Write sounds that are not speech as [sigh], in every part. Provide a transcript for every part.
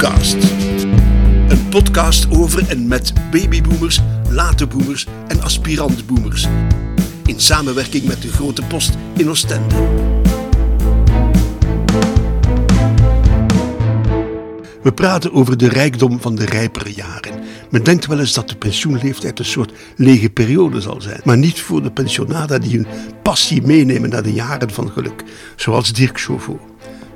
Een podcast over en met babyboomers, late boomers en aspirant-boomers. In samenwerking met de Grote Post in Oostende. We praten over de rijkdom van de rijpere jaren. Men denkt wel eens dat de pensioenleeftijd een soort lege periode zal zijn. Maar niet voor de pensionada die hun passie meenemen naar de jaren van geluk. Zoals Dirk Chauveau.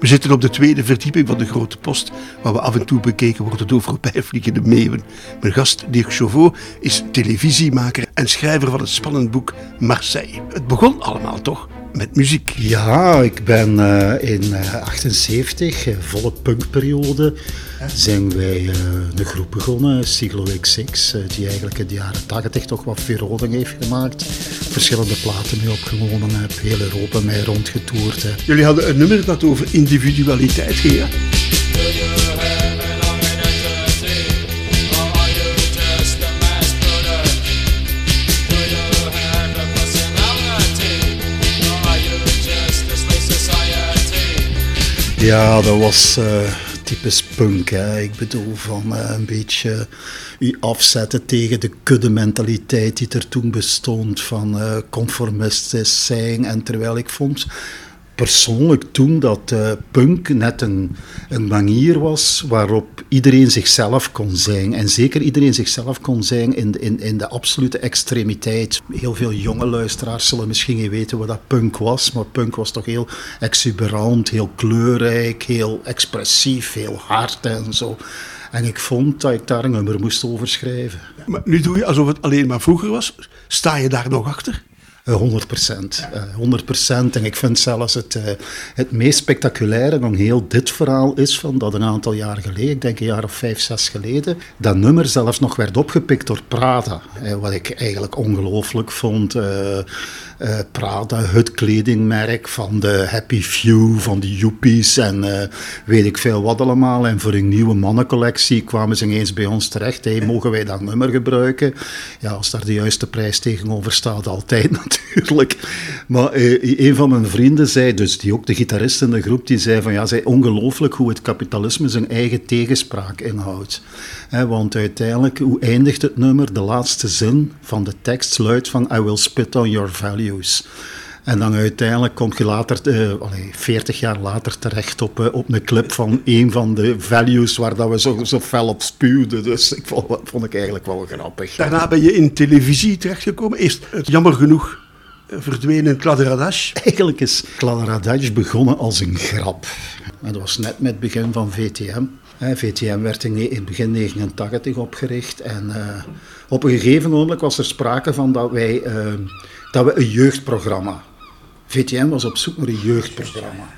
We zitten op de tweede verdieping van de Grote Post, waar we af en toe bekeken worden door voorbijvliegende meeuwen. Mijn gast Dirk Chauveau is televisiemaker en schrijver van het spannend boek Marseille. Het begon allemaal toch met muziek. Ja, ik ben uh, in uh, 78, uh, volle punkperiode, zijn wij een groep begonnen, Siglo XX, die eigenlijk in de jaren 80 toch wat verroding heeft gemaakt. Verschillende platen mee opgenomen heb, heel Europa mee rondgetoerd. Jullie hadden een nummer dat over individualiteit ging, hè? Ja, dat was uh, typisch punk. Hè. Ik bedoel, van uh, een beetje u afzetten tegen de kudde-mentaliteit die er toen bestond. Van uh, conformistisch zijn. En terwijl ik vond persoonlijk toen dat uh, punk net een, een manier was waarop iedereen zichzelf kon zijn. En zeker iedereen zichzelf kon zijn in, in, in de absolute extremiteit. Heel veel jonge luisteraars zullen misschien niet weten wat dat punk was, maar punk was toch heel exuberant, heel kleurrijk, heel expressief, heel hard en zo. En ik vond dat ik daar een nummer moest over schrijven. Maar nu doe je alsof het alleen maar vroeger was. Sta je daar nog achter? 100 procent. 100 procent. En ik vind zelfs het, het meest spectaculaire van heel dit verhaal is van dat een aantal jaar geleden, ik denk een jaar of vijf, zes geleden, dat nummer zelfs nog werd opgepikt door Prada. Wat ik eigenlijk ongelooflijk vond. Prada, het kledingmerk van de Happy Few, van de Yuppies en weet ik veel wat allemaal. En voor een nieuwe mannencollectie kwamen ze ineens bij ons terecht. Hey, mogen wij dat nummer gebruiken? Ja, als daar de juiste prijs tegenover staat, altijd [laughs] natuurlijk. Maar uh, een van mijn vrienden zei, dus die ook de gitarist in de groep, die zei van ja, zei ongelooflijk hoe het kapitalisme zijn eigen tegenspraak inhoudt. Want uiteindelijk, hoe eindigt het nummer? De laatste zin van de tekst luidt van I will spit on your values. En dan uiteindelijk kom je later, allee, 40 jaar later, terecht op, uh, op een clip van een van de values waar dat we zo, zo fel op spuwden. Dus ik vond, vond ik eigenlijk wel grappig. Daarna ben je in televisie terechtgekomen. Eerst, jammer genoeg, verdwenen Kladderadatsch. [laughs] Eigenlijk is Kladderadatsch begonnen als een grap. Dat was net met het begin van VTM. VTM werd in begin 89 opgericht en uh, op een gegeven moment was er sprake van dat wij uh, dat we een jeugdprogramma. VTM was op zoek naar een jeugdprogramma.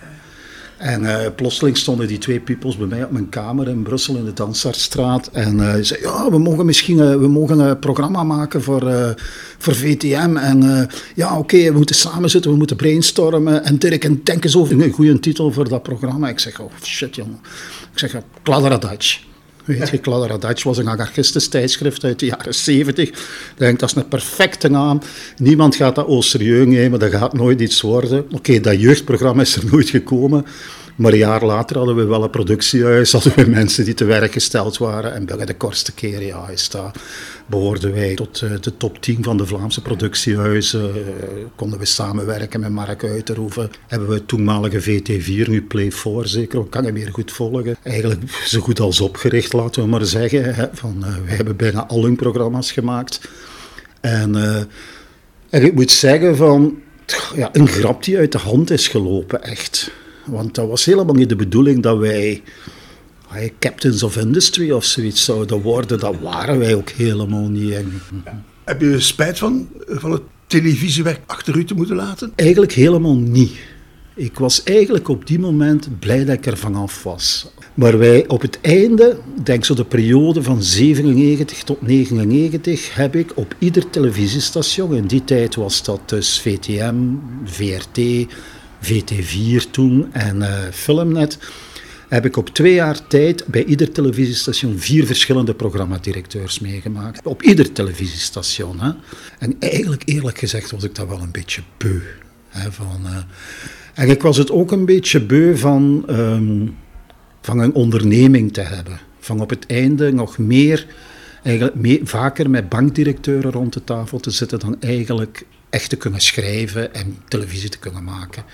En uh, plotseling stonden die twee peoples bij mij op mijn kamer in Brussel in de Dansartstraat. En uh, zeiden, ja, we mogen misschien uh, we mogen een programma maken voor, voor VTM. En ja, oké, we moeten samen zitten, we moeten brainstormen. En Dirk, en denk eens over een goede titel voor dat programma. Ik zeg, oh shit jongen. Ik zeg, Kladderadatsch. Weet je, Kladderadatsch was een anarchistisch tijdschrift uit de jaren 70. Ik denk, dat is een perfecte naam. Niemand gaat dat au serieus nemen, dat gaat nooit iets worden. Oké, dat jeugdprogramma is er nooit gekomen. Maar een jaar later hadden we wel een productiehuis, hadden we mensen die te werk gesteld waren. En bij de kortste keer, ja, is dat, behoorden wij tot de top 10 van de Vlaamse productiehuizen. konden we samenwerken met Mark Uiterhoeven. Hebben we toenmalige VT4, nu Play 4 zeker, kan je meer goed volgen. Eigenlijk zo goed als opgericht, laten we maar zeggen. Van, uh, we hebben bijna al hun programma's gemaakt. En, uh, en ik moet zeggen van, ja, een grap die uit de hand is gelopen, echt. Want dat was helemaal niet de bedoeling dat wij hey, captains of industry of zoiets zouden worden. Dat waren wij ook helemaal niet. Heb je spijt van, van het televisiewerk achter u te moeten laten? Eigenlijk helemaal niet. Ik was eigenlijk op die moment blij dat ik er vanaf was. Maar wij op het einde, denk zo de periode van 97 tot 99, heb ik op ieder televisiestation, in die tijd was dat dus VTM, VRT, VT4 toen en uh, Filmnet, heb ik op twee jaar tijd bij ieder televisiestation vier verschillende programmadirecteurs meegemaakt. Op ieder televisiestation. Hè. En eigenlijk, eerlijk gezegd, was ik dat wel een beetje beu. Hè, van, uh, en ik was het ook een beetje beu van, um, van een onderneming te hebben. Van op het einde nog meer, eigenlijk vaker met bankdirecteuren rond de tafel te zitten dan eigenlijk echt te kunnen schrijven en televisie te kunnen maken.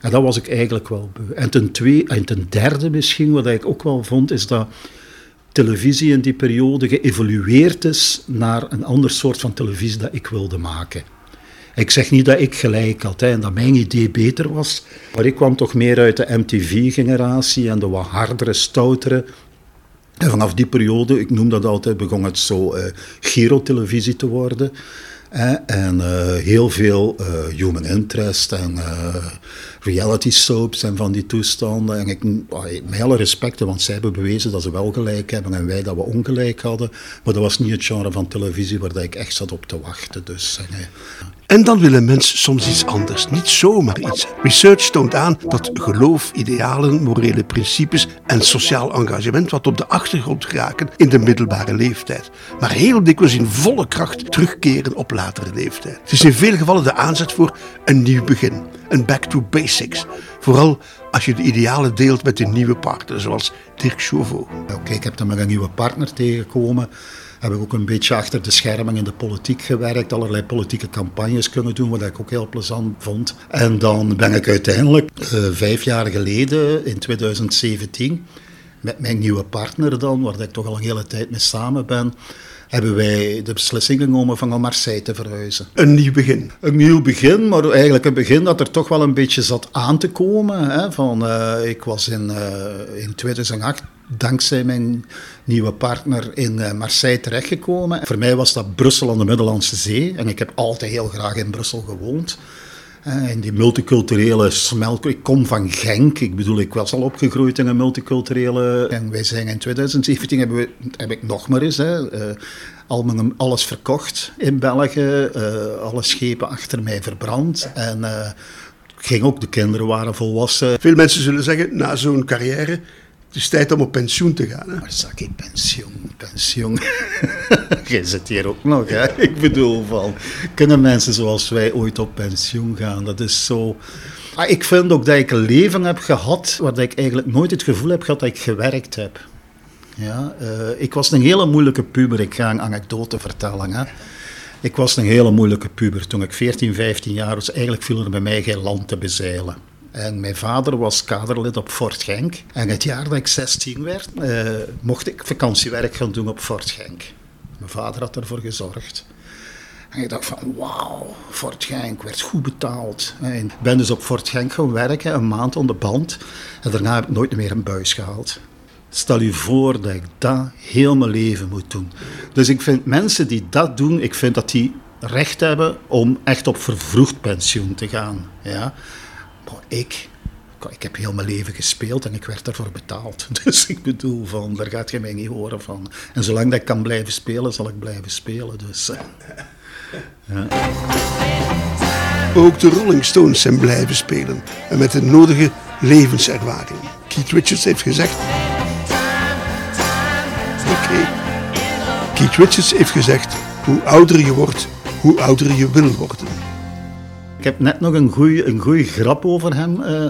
En dat was ik eigenlijk wel beu. En ten, twee, en ten derde misschien, wat ik ook wel vond, is dat televisie in die periode geëvolueerd is naar een ander soort van televisie dat ik wilde maken. Ik zeg niet dat ik gelijk had hè, en dat mijn idee beter was, maar ik kwam toch meer uit de MTV-generatie en de wat hardere, stoutere. En vanaf die periode, ik noem dat altijd, begon het zo uh, Giro-televisie te worden. En uh, heel veel uh, human interest en reality soaps en van die toestanden. En ik, met alle respect, want zij hebben bewezen dat ze wel gelijk hebben en wij dat we ongelijk hadden. Maar dat was niet het genre van televisie waar ik echt zat op te wachten. Dus, en dan wil een mens soms iets anders, niet zomaar iets. Research toont aan dat geloof, idealen, morele principes en sociaal engagement wat op de achtergrond geraken in de middelbare leeftijd, maar heel dikwijls in volle kracht terugkeren op latere leeftijd. Het is in veel gevallen de aanzet voor een nieuw begin, een back to basics. Vooral als je de idealen deelt met een nieuwe partner, zoals Dirk Chauveau. Oké, ik heb dan met een nieuwe partner tegengekomen heb ik ook een beetje achter de schermen in de politiek gewerkt, allerlei politieke campagnes kunnen doen, wat ik ook heel plezant vond. En dan ben ik uiteindelijk uh, vijf jaar geleden, in 2017, met mijn nieuwe partner dan, waar ik toch al een hele tijd mee samen ben, hebben wij de beslissing genomen van naar Marseille te verhuizen. Een nieuw begin. Een nieuw begin, maar eigenlijk een begin dat er toch wel een beetje zat aan te komen. Hè, van, uh, ik was in, uh, in 2008 dankzij mijn nieuwe partner in eh, Marseille terechtgekomen. Voor mij was dat Brussel aan de Middellandse Zee. En ik heb altijd heel graag in Brussel gewoond. Eh, in die multiculturele smelt. Ik kom van Genk. Ik bedoel, ik was al opgegroeid in een multiculturele. En wij zijn in 2017 hebben we, heb ik nog maar eens. Hè, uh, alles verkocht in België. alle schepen achter mij verbrand. En ging ook, de kinderen waren volwassen. Veel mensen zullen zeggen, na zo'n carrière het is tijd om op pensioen te gaan. Hè? Maar zak ik pensioen, pensioen. [laughs] Jij zit hier ook nog? Ik bedoel, van, kunnen mensen zoals wij ooit op pensioen gaan? Dat is zo... Ah, ik vind ook dat ik een leven heb gehad waar ik eigenlijk nooit het gevoel heb gehad dat ik gewerkt heb. Ja, uh, ik was een hele moeilijke puber. Ik ga een anekdote vertellen. Hè. Ik was een hele moeilijke puber. Toen ik 14, 15 jaar was, eigenlijk viel er bij mij geen land te bezeilen. En mijn vader was kaderlid op Fort Genk. En het jaar dat ik 16 werd, eh, mocht ik vakantiewerk gaan doen op Fort Genk. Mijn vader had ervoor gezorgd. En ik dacht van, wauw, Fort Genk werd goed betaald. Ik ben dus op Fort Genk gaan werken, een maand aan de band. En daarna heb ik nooit meer een buis gehaald. Stel je voor dat ik dat heel mijn leven moet doen. Dus ik vind mensen die dat doen, ik vind dat die recht hebben om echt op vervroegd pensioen te gaan. Ja? Ik, ik heb heel mijn leven gespeeld en ik werd daarvoor betaald. [laughs] Dus ik bedoel, van, daar gaat je mij niet horen van. En zolang dat ik kan blijven spelen, zal ik blijven spelen. Dus, eh, ja. Ook de Rolling Stones zijn blijven spelen. En met de nodige levenservaring. Keith Richards heeft gezegd... Oké. Keith Richards heeft gezegd... Hoe ouder je wordt, hoe ouder je wil worden. Ik heb net nog een goede een grap over hem. Uh,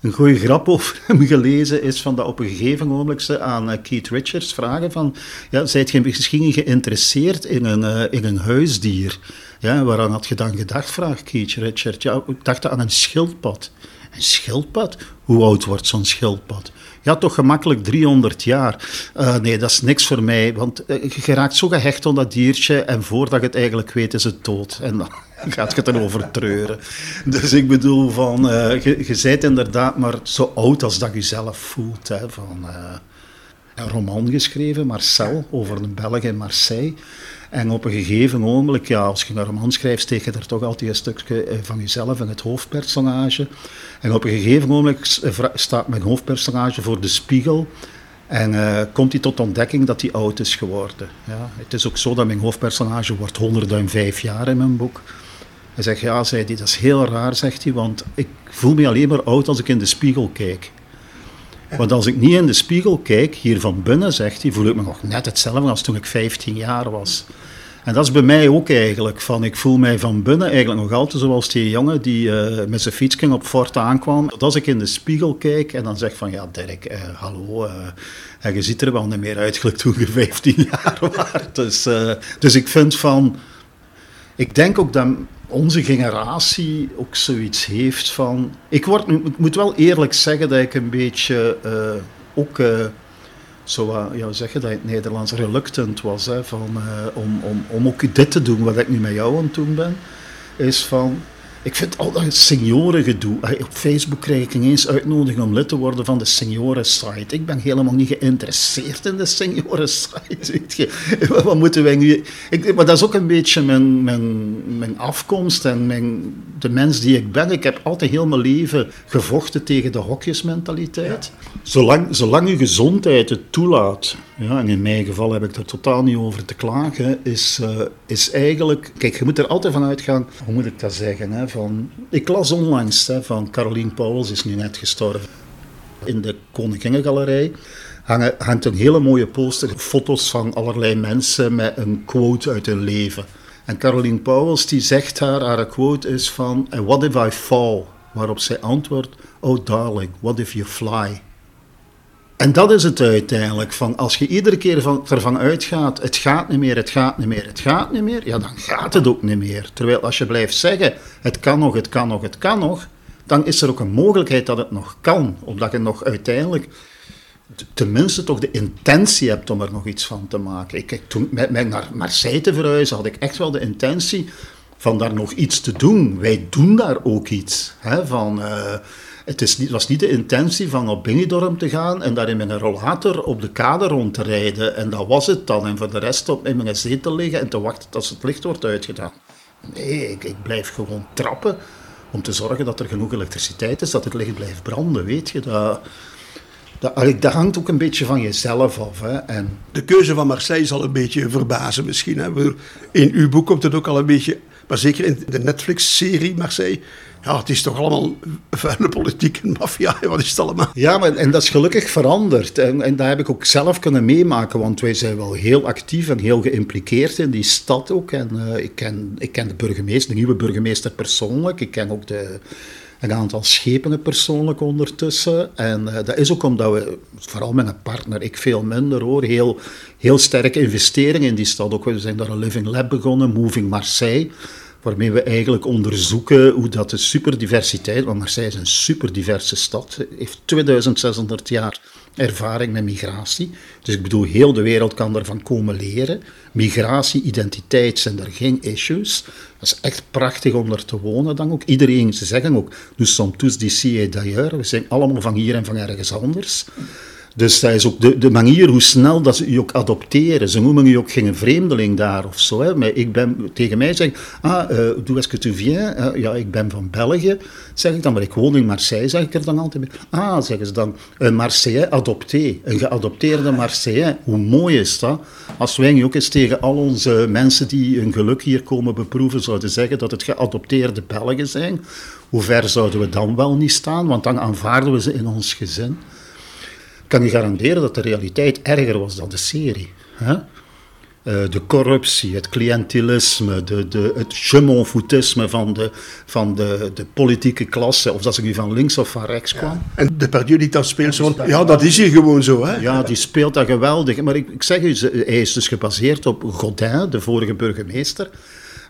een goede grap [laughs] over hem gelezen is van dat op een gegeven moment aan uh, Keith Richards vragen van, ja, zijt je misschien geïnteresseerd in een, uh, in een huisdier? Ja, waaraan had je dan gedacht, vraagt Keith Richards. Ja, ik dacht aan een schildpad. Een schildpad? Hoe oud wordt zo'n schildpad? Ja, toch gemakkelijk 300 jaar. Nee, dat is niks voor mij, want je raakt zo gehecht aan dat diertje en voordat je het eigenlijk weet is het dood. En dan [laughs] gaat je het erover treuren. Dus ik bedoel, van, uh, je, je bent inderdaad maar zo oud als dat je zelf voelt. Hè, van, uh, een roman geschreven, Marcel, over een Belg in Marseille. En op een gegeven moment, ja, als je een roman schrijft, steek je er toch altijd een stukje eh, van jezelf in het hoofdpersonage. En op een gegeven moment staat mijn hoofdpersonage voor de spiegel. En uh, komt hij tot ontdekking dat hij oud is geworden. Ja, het is ook zo dat mijn hoofdpersonage wordt 105 jaar in mijn boek. Hij zegt, ja, zei hij, dat is heel raar, zegt hij, want ik voel me alleen maar oud als ik in de spiegel kijk. Want als ik niet in de spiegel kijk, hier van binnen, zegt hij, voel ik me nog net hetzelfde als toen ik 15 jaar was. En dat is bij mij ook eigenlijk. Van, ik voel mij van binnen eigenlijk nog altijd zoals die jongen die uh, met zijn fietsking op Fort aankwam. Dat als ik in de spiegel kijk en dan zeg van ja Dirk, eh, hallo, uh, en je ziet er wel niet meer uit toen je 15 [laughs] jaar was. Dus, dus ik vind van, ik denk ook dat onze generatie ook zoiets heeft van... Ik, word, ik moet wel eerlijk zeggen dat ik een beetje ook zo, ja, zeggen dat in het Nederlands reluctant was hè, van, uh, om, om, om ook dit te doen wat ik nu met jou aan het doen ben, is van ik vind al dat seniorengedoe. Op Facebook krijg ik ineens uitnodiging om lid te worden van de site. Ik ben helemaal niet geïnteresseerd in de site. Weet je. [laughs] Wat moeten wij nu... Ik, maar dat is ook een beetje mijn, mijn, mijn afkomst en mijn, de mens die ik ben. Ik heb altijd heel mijn leven gevochten tegen de hokjesmentaliteit. Zolang, zolang je gezondheid het toelaat, ja, en in mijn geval heb ik er totaal niet over te klagen, is, uh, is eigenlijk... Kijk, je moet er altijd van uitgaan, hoe moet ik dat zeggen, hè, Ik las onlangs hè, van Caroline Pauwels, is nu net gestorven. In de Koninginnegalerij hangt een hele mooie poster, foto's van allerlei mensen met een quote uit hun leven. En Caroline Pauwels die zegt haar, haar quote is van... What if I fall? Waarop zij antwoordt, oh darling, what if you fly? En dat is het uiteindelijk. Van als je iedere keer van, ervan uitgaat, het gaat niet meer, het gaat niet meer, het gaat niet meer, ja, dan gaat het ook niet meer. Terwijl als je blijft zeggen, het kan nog, het kan nog, het kan nog, dan is er ook een mogelijkheid dat het nog kan. Omdat je nog uiteindelijk tenminste toch de intentie hebt om er nog iets van te maken. Ik, toen met naar Marseille te verhuizen, had ik echt wel de intentie van daar nog iets te doen. Wij doen daar ook iets. Hè, van... Uh, het is niet, was niet de intentie van op Benidorm te gaan en daar in mijn rollator op de kade rond te rijden. En dat was het dan. En voor de rest op in mijn zetel liggen en te wachten tot het licht wordt uitgedaan. Nee, ik, ik blijf gewoon trappen om te zorgen dat er genoeg elektriciteit is, dat het licht blijft branden. Weet je, dat, dat, dat, hangt ook een beetje van jezelf af. Hè. En... De keuze van Marseille zal een beetje verbazen misschien. Hè. In uw boek komt het ook al een beetje, maar zeker in de Netflix-serie Marseille, ja, het is toch allemaal vuile politiek en maffia, wat is het allemaal? Ja, maar, en dat is gelukkig veranderd. En, en dat heb ik ook zelf kunnen meemaken, want wij zijn wel heel actief en heel geïmpliceerd in die stad ook. En uh, ik, ken, ik ken de burgemeester, de nieuwe burgemeester persoonlijk. Ik ken ook de, een aantal schepenen persoonlijk ondertussen. En uh, dat is ook omdat we, vooral met een partner, ik veel minder hoor, heel, heel sterke investeringen in die stad. Ook, we zijn daar een Living Lab begonnen, Moving Marseille waarmee we eigenlijk onderzoeken hoe dat de superdiversiteit, want Marseille is een superdiverse stad, heeft 2600 jaar ervaring met migratie. Dus ik bedoel, heel de wereld kan daarvan komen leren. Migratie, identiteit zijn er geen issues. Dat is echt prachtig om daar te wonen dan ook. Iedereen, ze zeggen ook, nous sommes tous d'ici et d'ailleurs. We zijn allemaal van hier en van ergens anders. Dus dat is ook de, de manier hoe snel dat ze je ook adopteren. Ze noemen je ook geen vreemdeling daar of zo. Hè. Maar ik ben, tegen mij zeggen, ah, uh, d'où est-ce que tu viens? Uh, ja, ik ben van België, zeg ik dan, maar ik woon in Marseille, zeg ik er dan altijd bij. Ah, zeggen ze dan, een Marseillais adopté, een geadopteerde Marseillais. Hoe mooi is dat? Als wij nu ook eens tegen al onze mensen die hun geluk hier komen beproeven, zouden zeggen dat het geadopteerde Belgen zijn, hoe ver zouden we dan wel niet staan? Want dan aanvaarden we ze in ons gezin kan je garanderen dat de realiteit erger was dan de serie. Hè? Uh, de corruptie, het cliëntelisme, de, de, het je van, de, van de, de politieke klasse, of dat ze nu van links of van rechts kwam. En de Pardieu die dat speelt, zo, ja, dat is hier gewoon zo. Hè? Ja, die speelt dat geweldig. Maar ik, ik zeg u, hij is dus gebaseerd op Godin, de vorige burgemeester.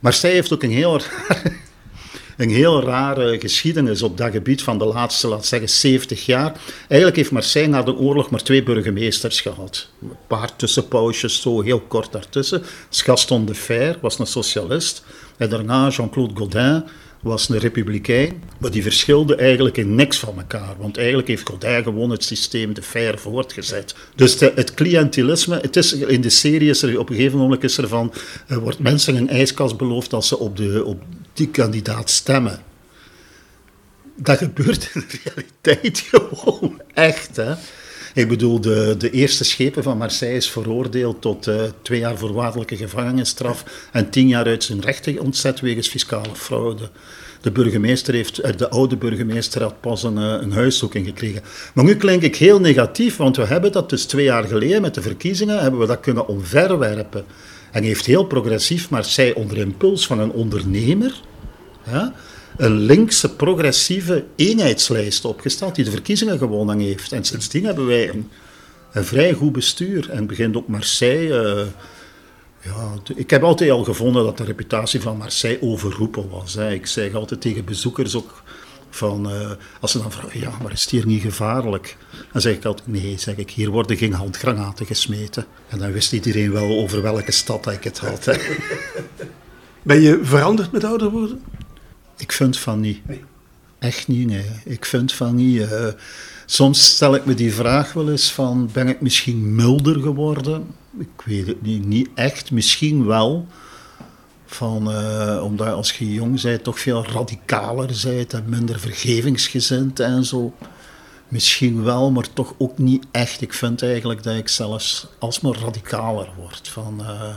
Maar zij heeft ook een heel [laughs] een heel rare geschiedenis op dat gebied van de laatste, laat zeggen, 70 jaar. Eigenlijk heeft Marseille na de oorlog maar twee burgemeesters gehad. Een paar tussenpausjes, zo heel kort daartussen. Gaston de Fer was een socialist. En daarna Jean-Claude Godin was een republikein, maar die verschilden eigenlijk in niks van elkaar. Want eigenlijk heeft Godin gewoon het systeem de fair voortgezet. Dus het cliëntelisme, het is, in de serie is er op een gegeven moment is er van, er wordt mensen een ijskast beloofd als ze op, de, op die kandidaat stemmen. Dat gebeurt in de realiteit [laughs] gewoon echt. Hè? Ik bedoel, de, de eerste schepen van Marseille is veroordeeld tot uh, twee jaar voorwaardelijke gevangenisstraf en tien jaar uit zijn rechten ontzet wegens fiscale fraude. De burgemeester heeft, eh, de oude burgemeester had pas een, eh, een huiszoeking gekregen. Maar nu klink ik heel negatief, want we hebben dat dus twee jaar geleden met de verkiezingen, hebben we dat kunnen omverwerpen. En heeft heel progressief Marseille onder impuls van een ondernemer een linkse progressieve eenheidslijst opgesteld die de verkiezingen gewonnen heeft. En sindsdien hebben wij een, een vrij goed bestuur. En begint ook Marseille. eh, ja, ik heb altijd al gevonden dat de reputatie van Marseille overroepen was. Ik zeg altijd tegen bezoekers ook van, eh, als ze dan vragen, ja, maar is het hier niet gevaarlijk? Dan zeg ik altijd, nee, zeg ik, hier worden geen handgranaten gesmeten. En dan wist iedereen wel over welke stad ik het had. Hè. [laughs] Ben je veranderd met ouder worden? Ik vind van niet. Echt niet, nee. Ik vind van niet. eh, soms stel ik me die vraag wel eens van, ben ik misschien milder geworden? Ik weet het niet, niet echt, misschien wel. Van, eh, omdat als je jong bent toch veel radicaler bent en minder vergevingsgezind en zo. Misschien wel, maar toch ook niet echt. Ik vind eigenlijk dat ik zelfs alsmaar radicaler word. Van, eh,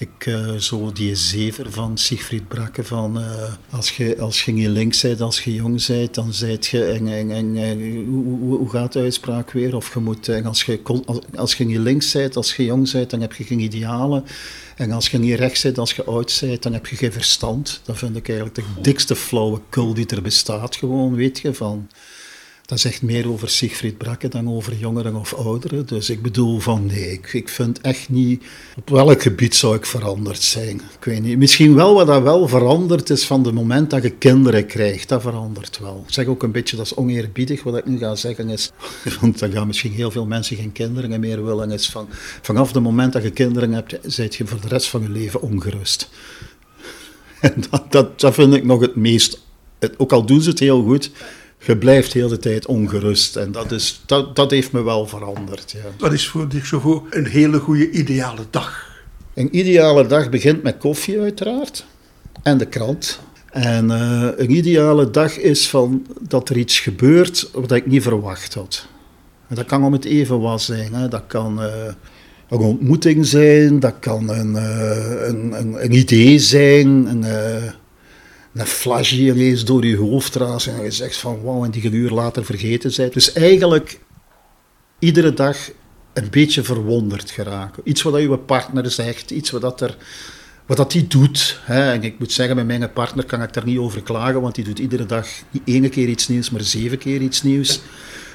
ik, eh, zo die zever van Siegfried Brakke van eh, als, je, als je niet links bent, als je jong bent, dan zijt je en, en, en, eh, hoe, hoe, gaat de uitspraak weer? Of je moet, en als, je, als, als je niet links bent, als je jong bent, dan heb je geen idealen. En als je niet rechts bent, als je oud bent, dan heb je geen verstand. Dat vind ik eigenlijk de dikste flauwekul die er bestaat gewoon, weet je, van... Dat zegt meer over Siegfried Brakke dan over jongeren of ouderen. Dus ik bedoel van nee, ik, ik vind echt niet... Op welk gebied zou ik veranderd zijn? Ik weet niet. Misschien wel wat dat wel verandert is van het moment dat je kinderen krijgt. Dat verandert wel. Ik zeg ook een beetje, dat is oneerbiedig wat ik nu ga zeggen is... [laughs] Want dan gaan misschien heel veel mensen geen kinderen meer willen. Is van, vanaf het moment dat je kinderen hebt, zijt je voor de rest van je leven ongerust. [laughs] En dat, dat, dat vind ik nog het meest... Ook al doen ze het heel goed, je blijft heel de tijd ongerust. En dat, is, dat, dat heeft me wel veranderd. Ja. Wat is voor Dirk Chauveau een hele goede ideale dag? Een ideale dag begint met koffie uiteraard. En de krant. En eh, een ideale dag is van dat er iets gebeurt wat ik niet verwacht had. En dat kan om het even wat zijn. Hè. Dat kan eh, een ontmoeting zijn. Dat kan een, eh, een, een, een idee zijn. Een, een flash die ineens door je hoofd raast. En je zegt van wauw, en die een later vergeten bent. Dus eigenlijk iedere dag een beetje verwonderd geraken. Iets wat je partner zegt, iets wat, dat er, wat dat die doet. Hè. En ik moet zeggen, met mijn partner kan ik daar niet over klagen, want die doet iedere dag niet één keer iets nieuws, maar zeven keer iets nieuws.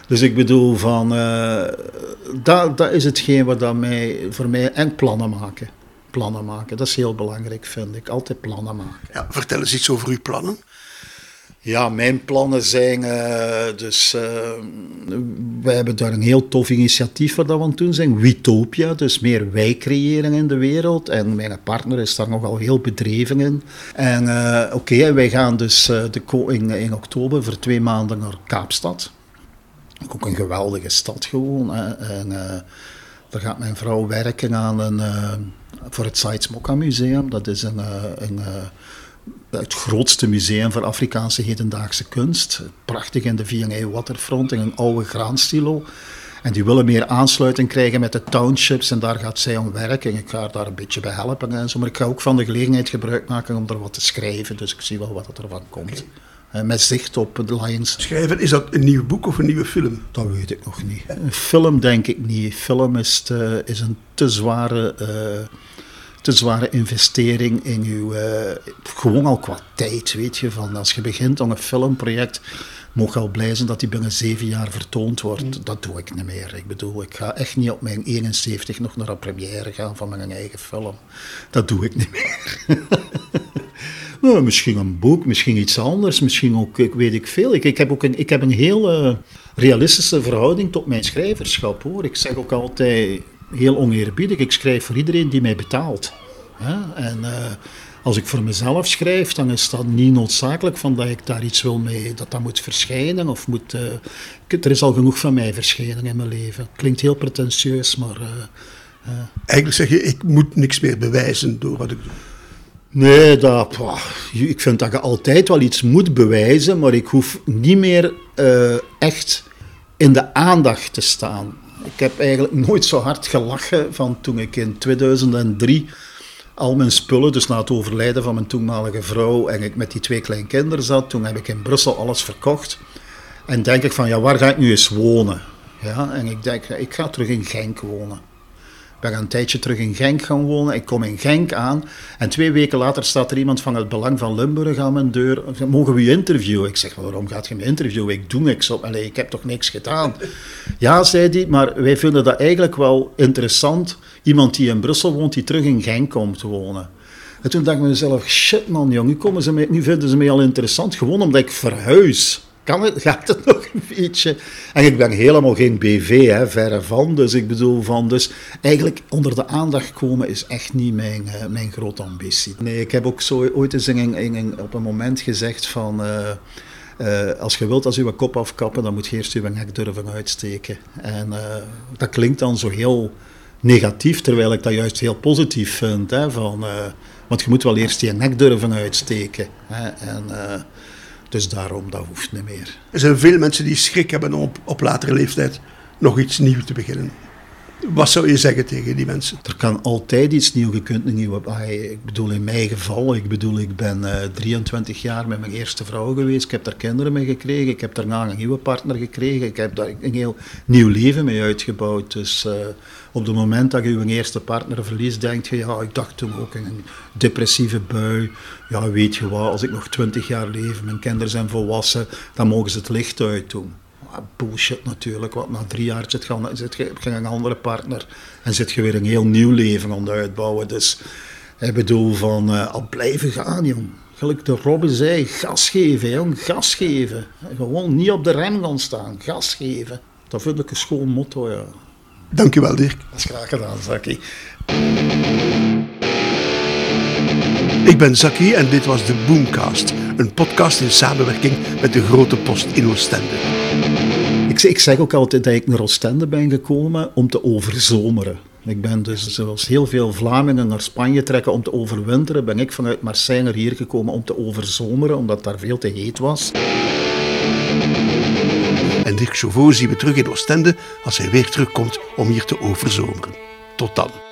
Dus ik bedoel, van, eh, dat, dat is hetgeen wat dat mij, voor mij... En plannen maken. Plannen maken, dat is heel belangrijk, vind ik. Altijd plannen maken. Ja, vertel eens iets over uw plannen. Ja, mijn plannen zijn eh, dus. eh wij hebben daar een heel tof initiatief wat dat we aan het doen zijn. Witopia, dus meer wij creëren in de wereld. En mijn partner is daar nogal heel bedreven in. En eh, oké, wij gaan dus de in, in oktober voor twee maanden naar Kaapstad. Ook een geweldige stad gewoon. Hè. En daar gaat mijn vrouw werken aan een, voor het Sites Mokka Museum. Dat is een, eh, een, eh, het grootste museum voor Afrikaanse hedendaagse kunst. Prachtig in de V&A Waterfront, in een oude graanstilo. En die willen meer aansluiting krijgen met de townships en daar gaat zij aan werken. En ik ga haar daar een beetje bij helpen en zo. Maar ik ga ook van de gelegenheid gebruik maken om er wat te schrijven. Dus ik zie wel wat er ervan komt. Eh, Met zicht op de Lions. Schrijven, is dat een nieuw boek of een nieuwe film? Dat weet ik nog niet. Een film denk ik niet. Film is, te- is een te zware, te zware investering in uw... eh, gewoon al qua tijd, weet je. Van als je begint aan een filmproject, mocht je al blij zijn dat die binnen zeven jaar vertoond wordt. Dat doe ik niet meer. Ik bedoel, ik ga echt niet op mijn 71 nog naar een première gaan van mijn eigen film. Dat doe ik niet meer. [laughs] Nou, misschien een boek, misschien iets anders, misschien ook, ik weet ik veel. Ik, ik heb ook een, ik heb een heel eh, realistische verhouding tot mijn schrijverschap, hoor. Ik zeg ook altijd, heel oneerbiedig, ik schrijf voor iedereen die mij betaalt. Hè? En eh, als ik voor mezelf schrijf, dan is dat niet noodzakelijk van dat ik daar iets wil mee, dat dat moet verschijnen. Of moet, eh, er is al genoeg van mij verschenen in mijn leven. Klinkt heel pretentieus, maar... eh, Eigenlijk zeg je, ik moet niks meer bewijzen door wat ik doe. Nee, dat, ik vind dat je altijd wel iets moet bewijzen, maar ik hoef niet meer echt in de aandacht te staan. Ik heb eigenlijk nooit zo hard gelachen van toen ik in 2003 al mijn spullen, dus na het overlijden van mijn toenmalige vrouw en ik met die twee kleinkinderen zat, toen heb ik in Brussel alles verkocht. En denk ik van, ja, waar ga ik nu eens wonen? Ja, en ik denk, ik ga terug in Genk wonen. Ben een tijdje terug in Genk gaan wonen. Ik kom in Genk aan en twee weken later staat er iemand van het Belang van Limburg aan mijn deur. Mogen we je interviewen? Ik zeg, waarom gaat je me interviewen? Ik doe niks op. Allee, ik heb toch niks gedaan? Ja, zei hij, maar wij vinden dat eigenlijk wel interessant. Iemand die in Brussel woont, die terug in Genk komt wonen. En toen dacht ik mezelf, shit man, jong, nu, komen ze mij, nu vinden ze mij al interessant, gewoon omdat ik verhuis kan het, gaat het nog een beetje. En ik ben helemaal geen BV, hè, verre van. Dus ik bedoel van, dus eigenlijk onder de aandacht komen is echt niet mijn, uh, mijn grote ambitie. Nee, ik heb ook zo ooit eens in, op een moment gezegd van... Uh, uh, als je wilt als je kop afkappen, dan moet je eerst je nek durven uitsteken. En dat klinkt dan zo heel negatief, terwijl ik dat juist heel positief vind. Hè, van, want je moet wel eerst je nek durven uitsteken. Hè, en dus daarom, dat hoeft niet meer. Er zijn veel mensen die schrik hebben om op, op latere leeftijd nog iets nieuws te beginnen. Wat zou je zeggen tegen die mensen? Er kan altijd iets nieuws. Een nieuwe. Ik bedoel, in mijn geval, ik bedoel, ik ben uh, eh, 23 jaar met mijn eerste vrouw geweest. Ik heb daar kinderen mee gekregen. Ik heb daarna een nieuwe partner gekregen. Ik heb daar een heel nieuw leven mee uitgebouwd. Dus uh, op het moment dat je je eerste partner verliest, denk je, ja, ik dacht toen ook in een depressieve bui. Ja, weet je wat, als ik nog 20 jaar leef, mijn kinderen zijn volwassen, dan mogen ze het licht uit doen bullshit natuurlijk, want na drie jaar zit je, zit je, een andere partner en zit je weer een heel nieuw leven aan het uitbouwen. Dus ik bedoel van, uh, al blijven gaan, jong. Gelijk de Robin zei, gas geven, jong, gas geven. Gewoon niet op de rem gaan staan, gas geven. Dat vind ik een schoon motto, ja. Dankjewel, Dirk. Dat is graag gedaan, Zaki. Ik ben Zaki en dit was de Boomcast, een podcast in samenwerking met de Grote Post in Oostende. Ik, ik zeg ook altijd dat ik naar Oostende ben gekomen om te overzomeren. Ik ben dus, zoals heel veel Vlamingen naar Spanje trekken om te overwinteren, ben ik vanuit Marseille hier gekomen om te overzomeren, omdat daar veel te heet was. En Dirk Chauveau zien we terug in Oostende als hij weer terugkomt om hier te overzomeren. Tot dan.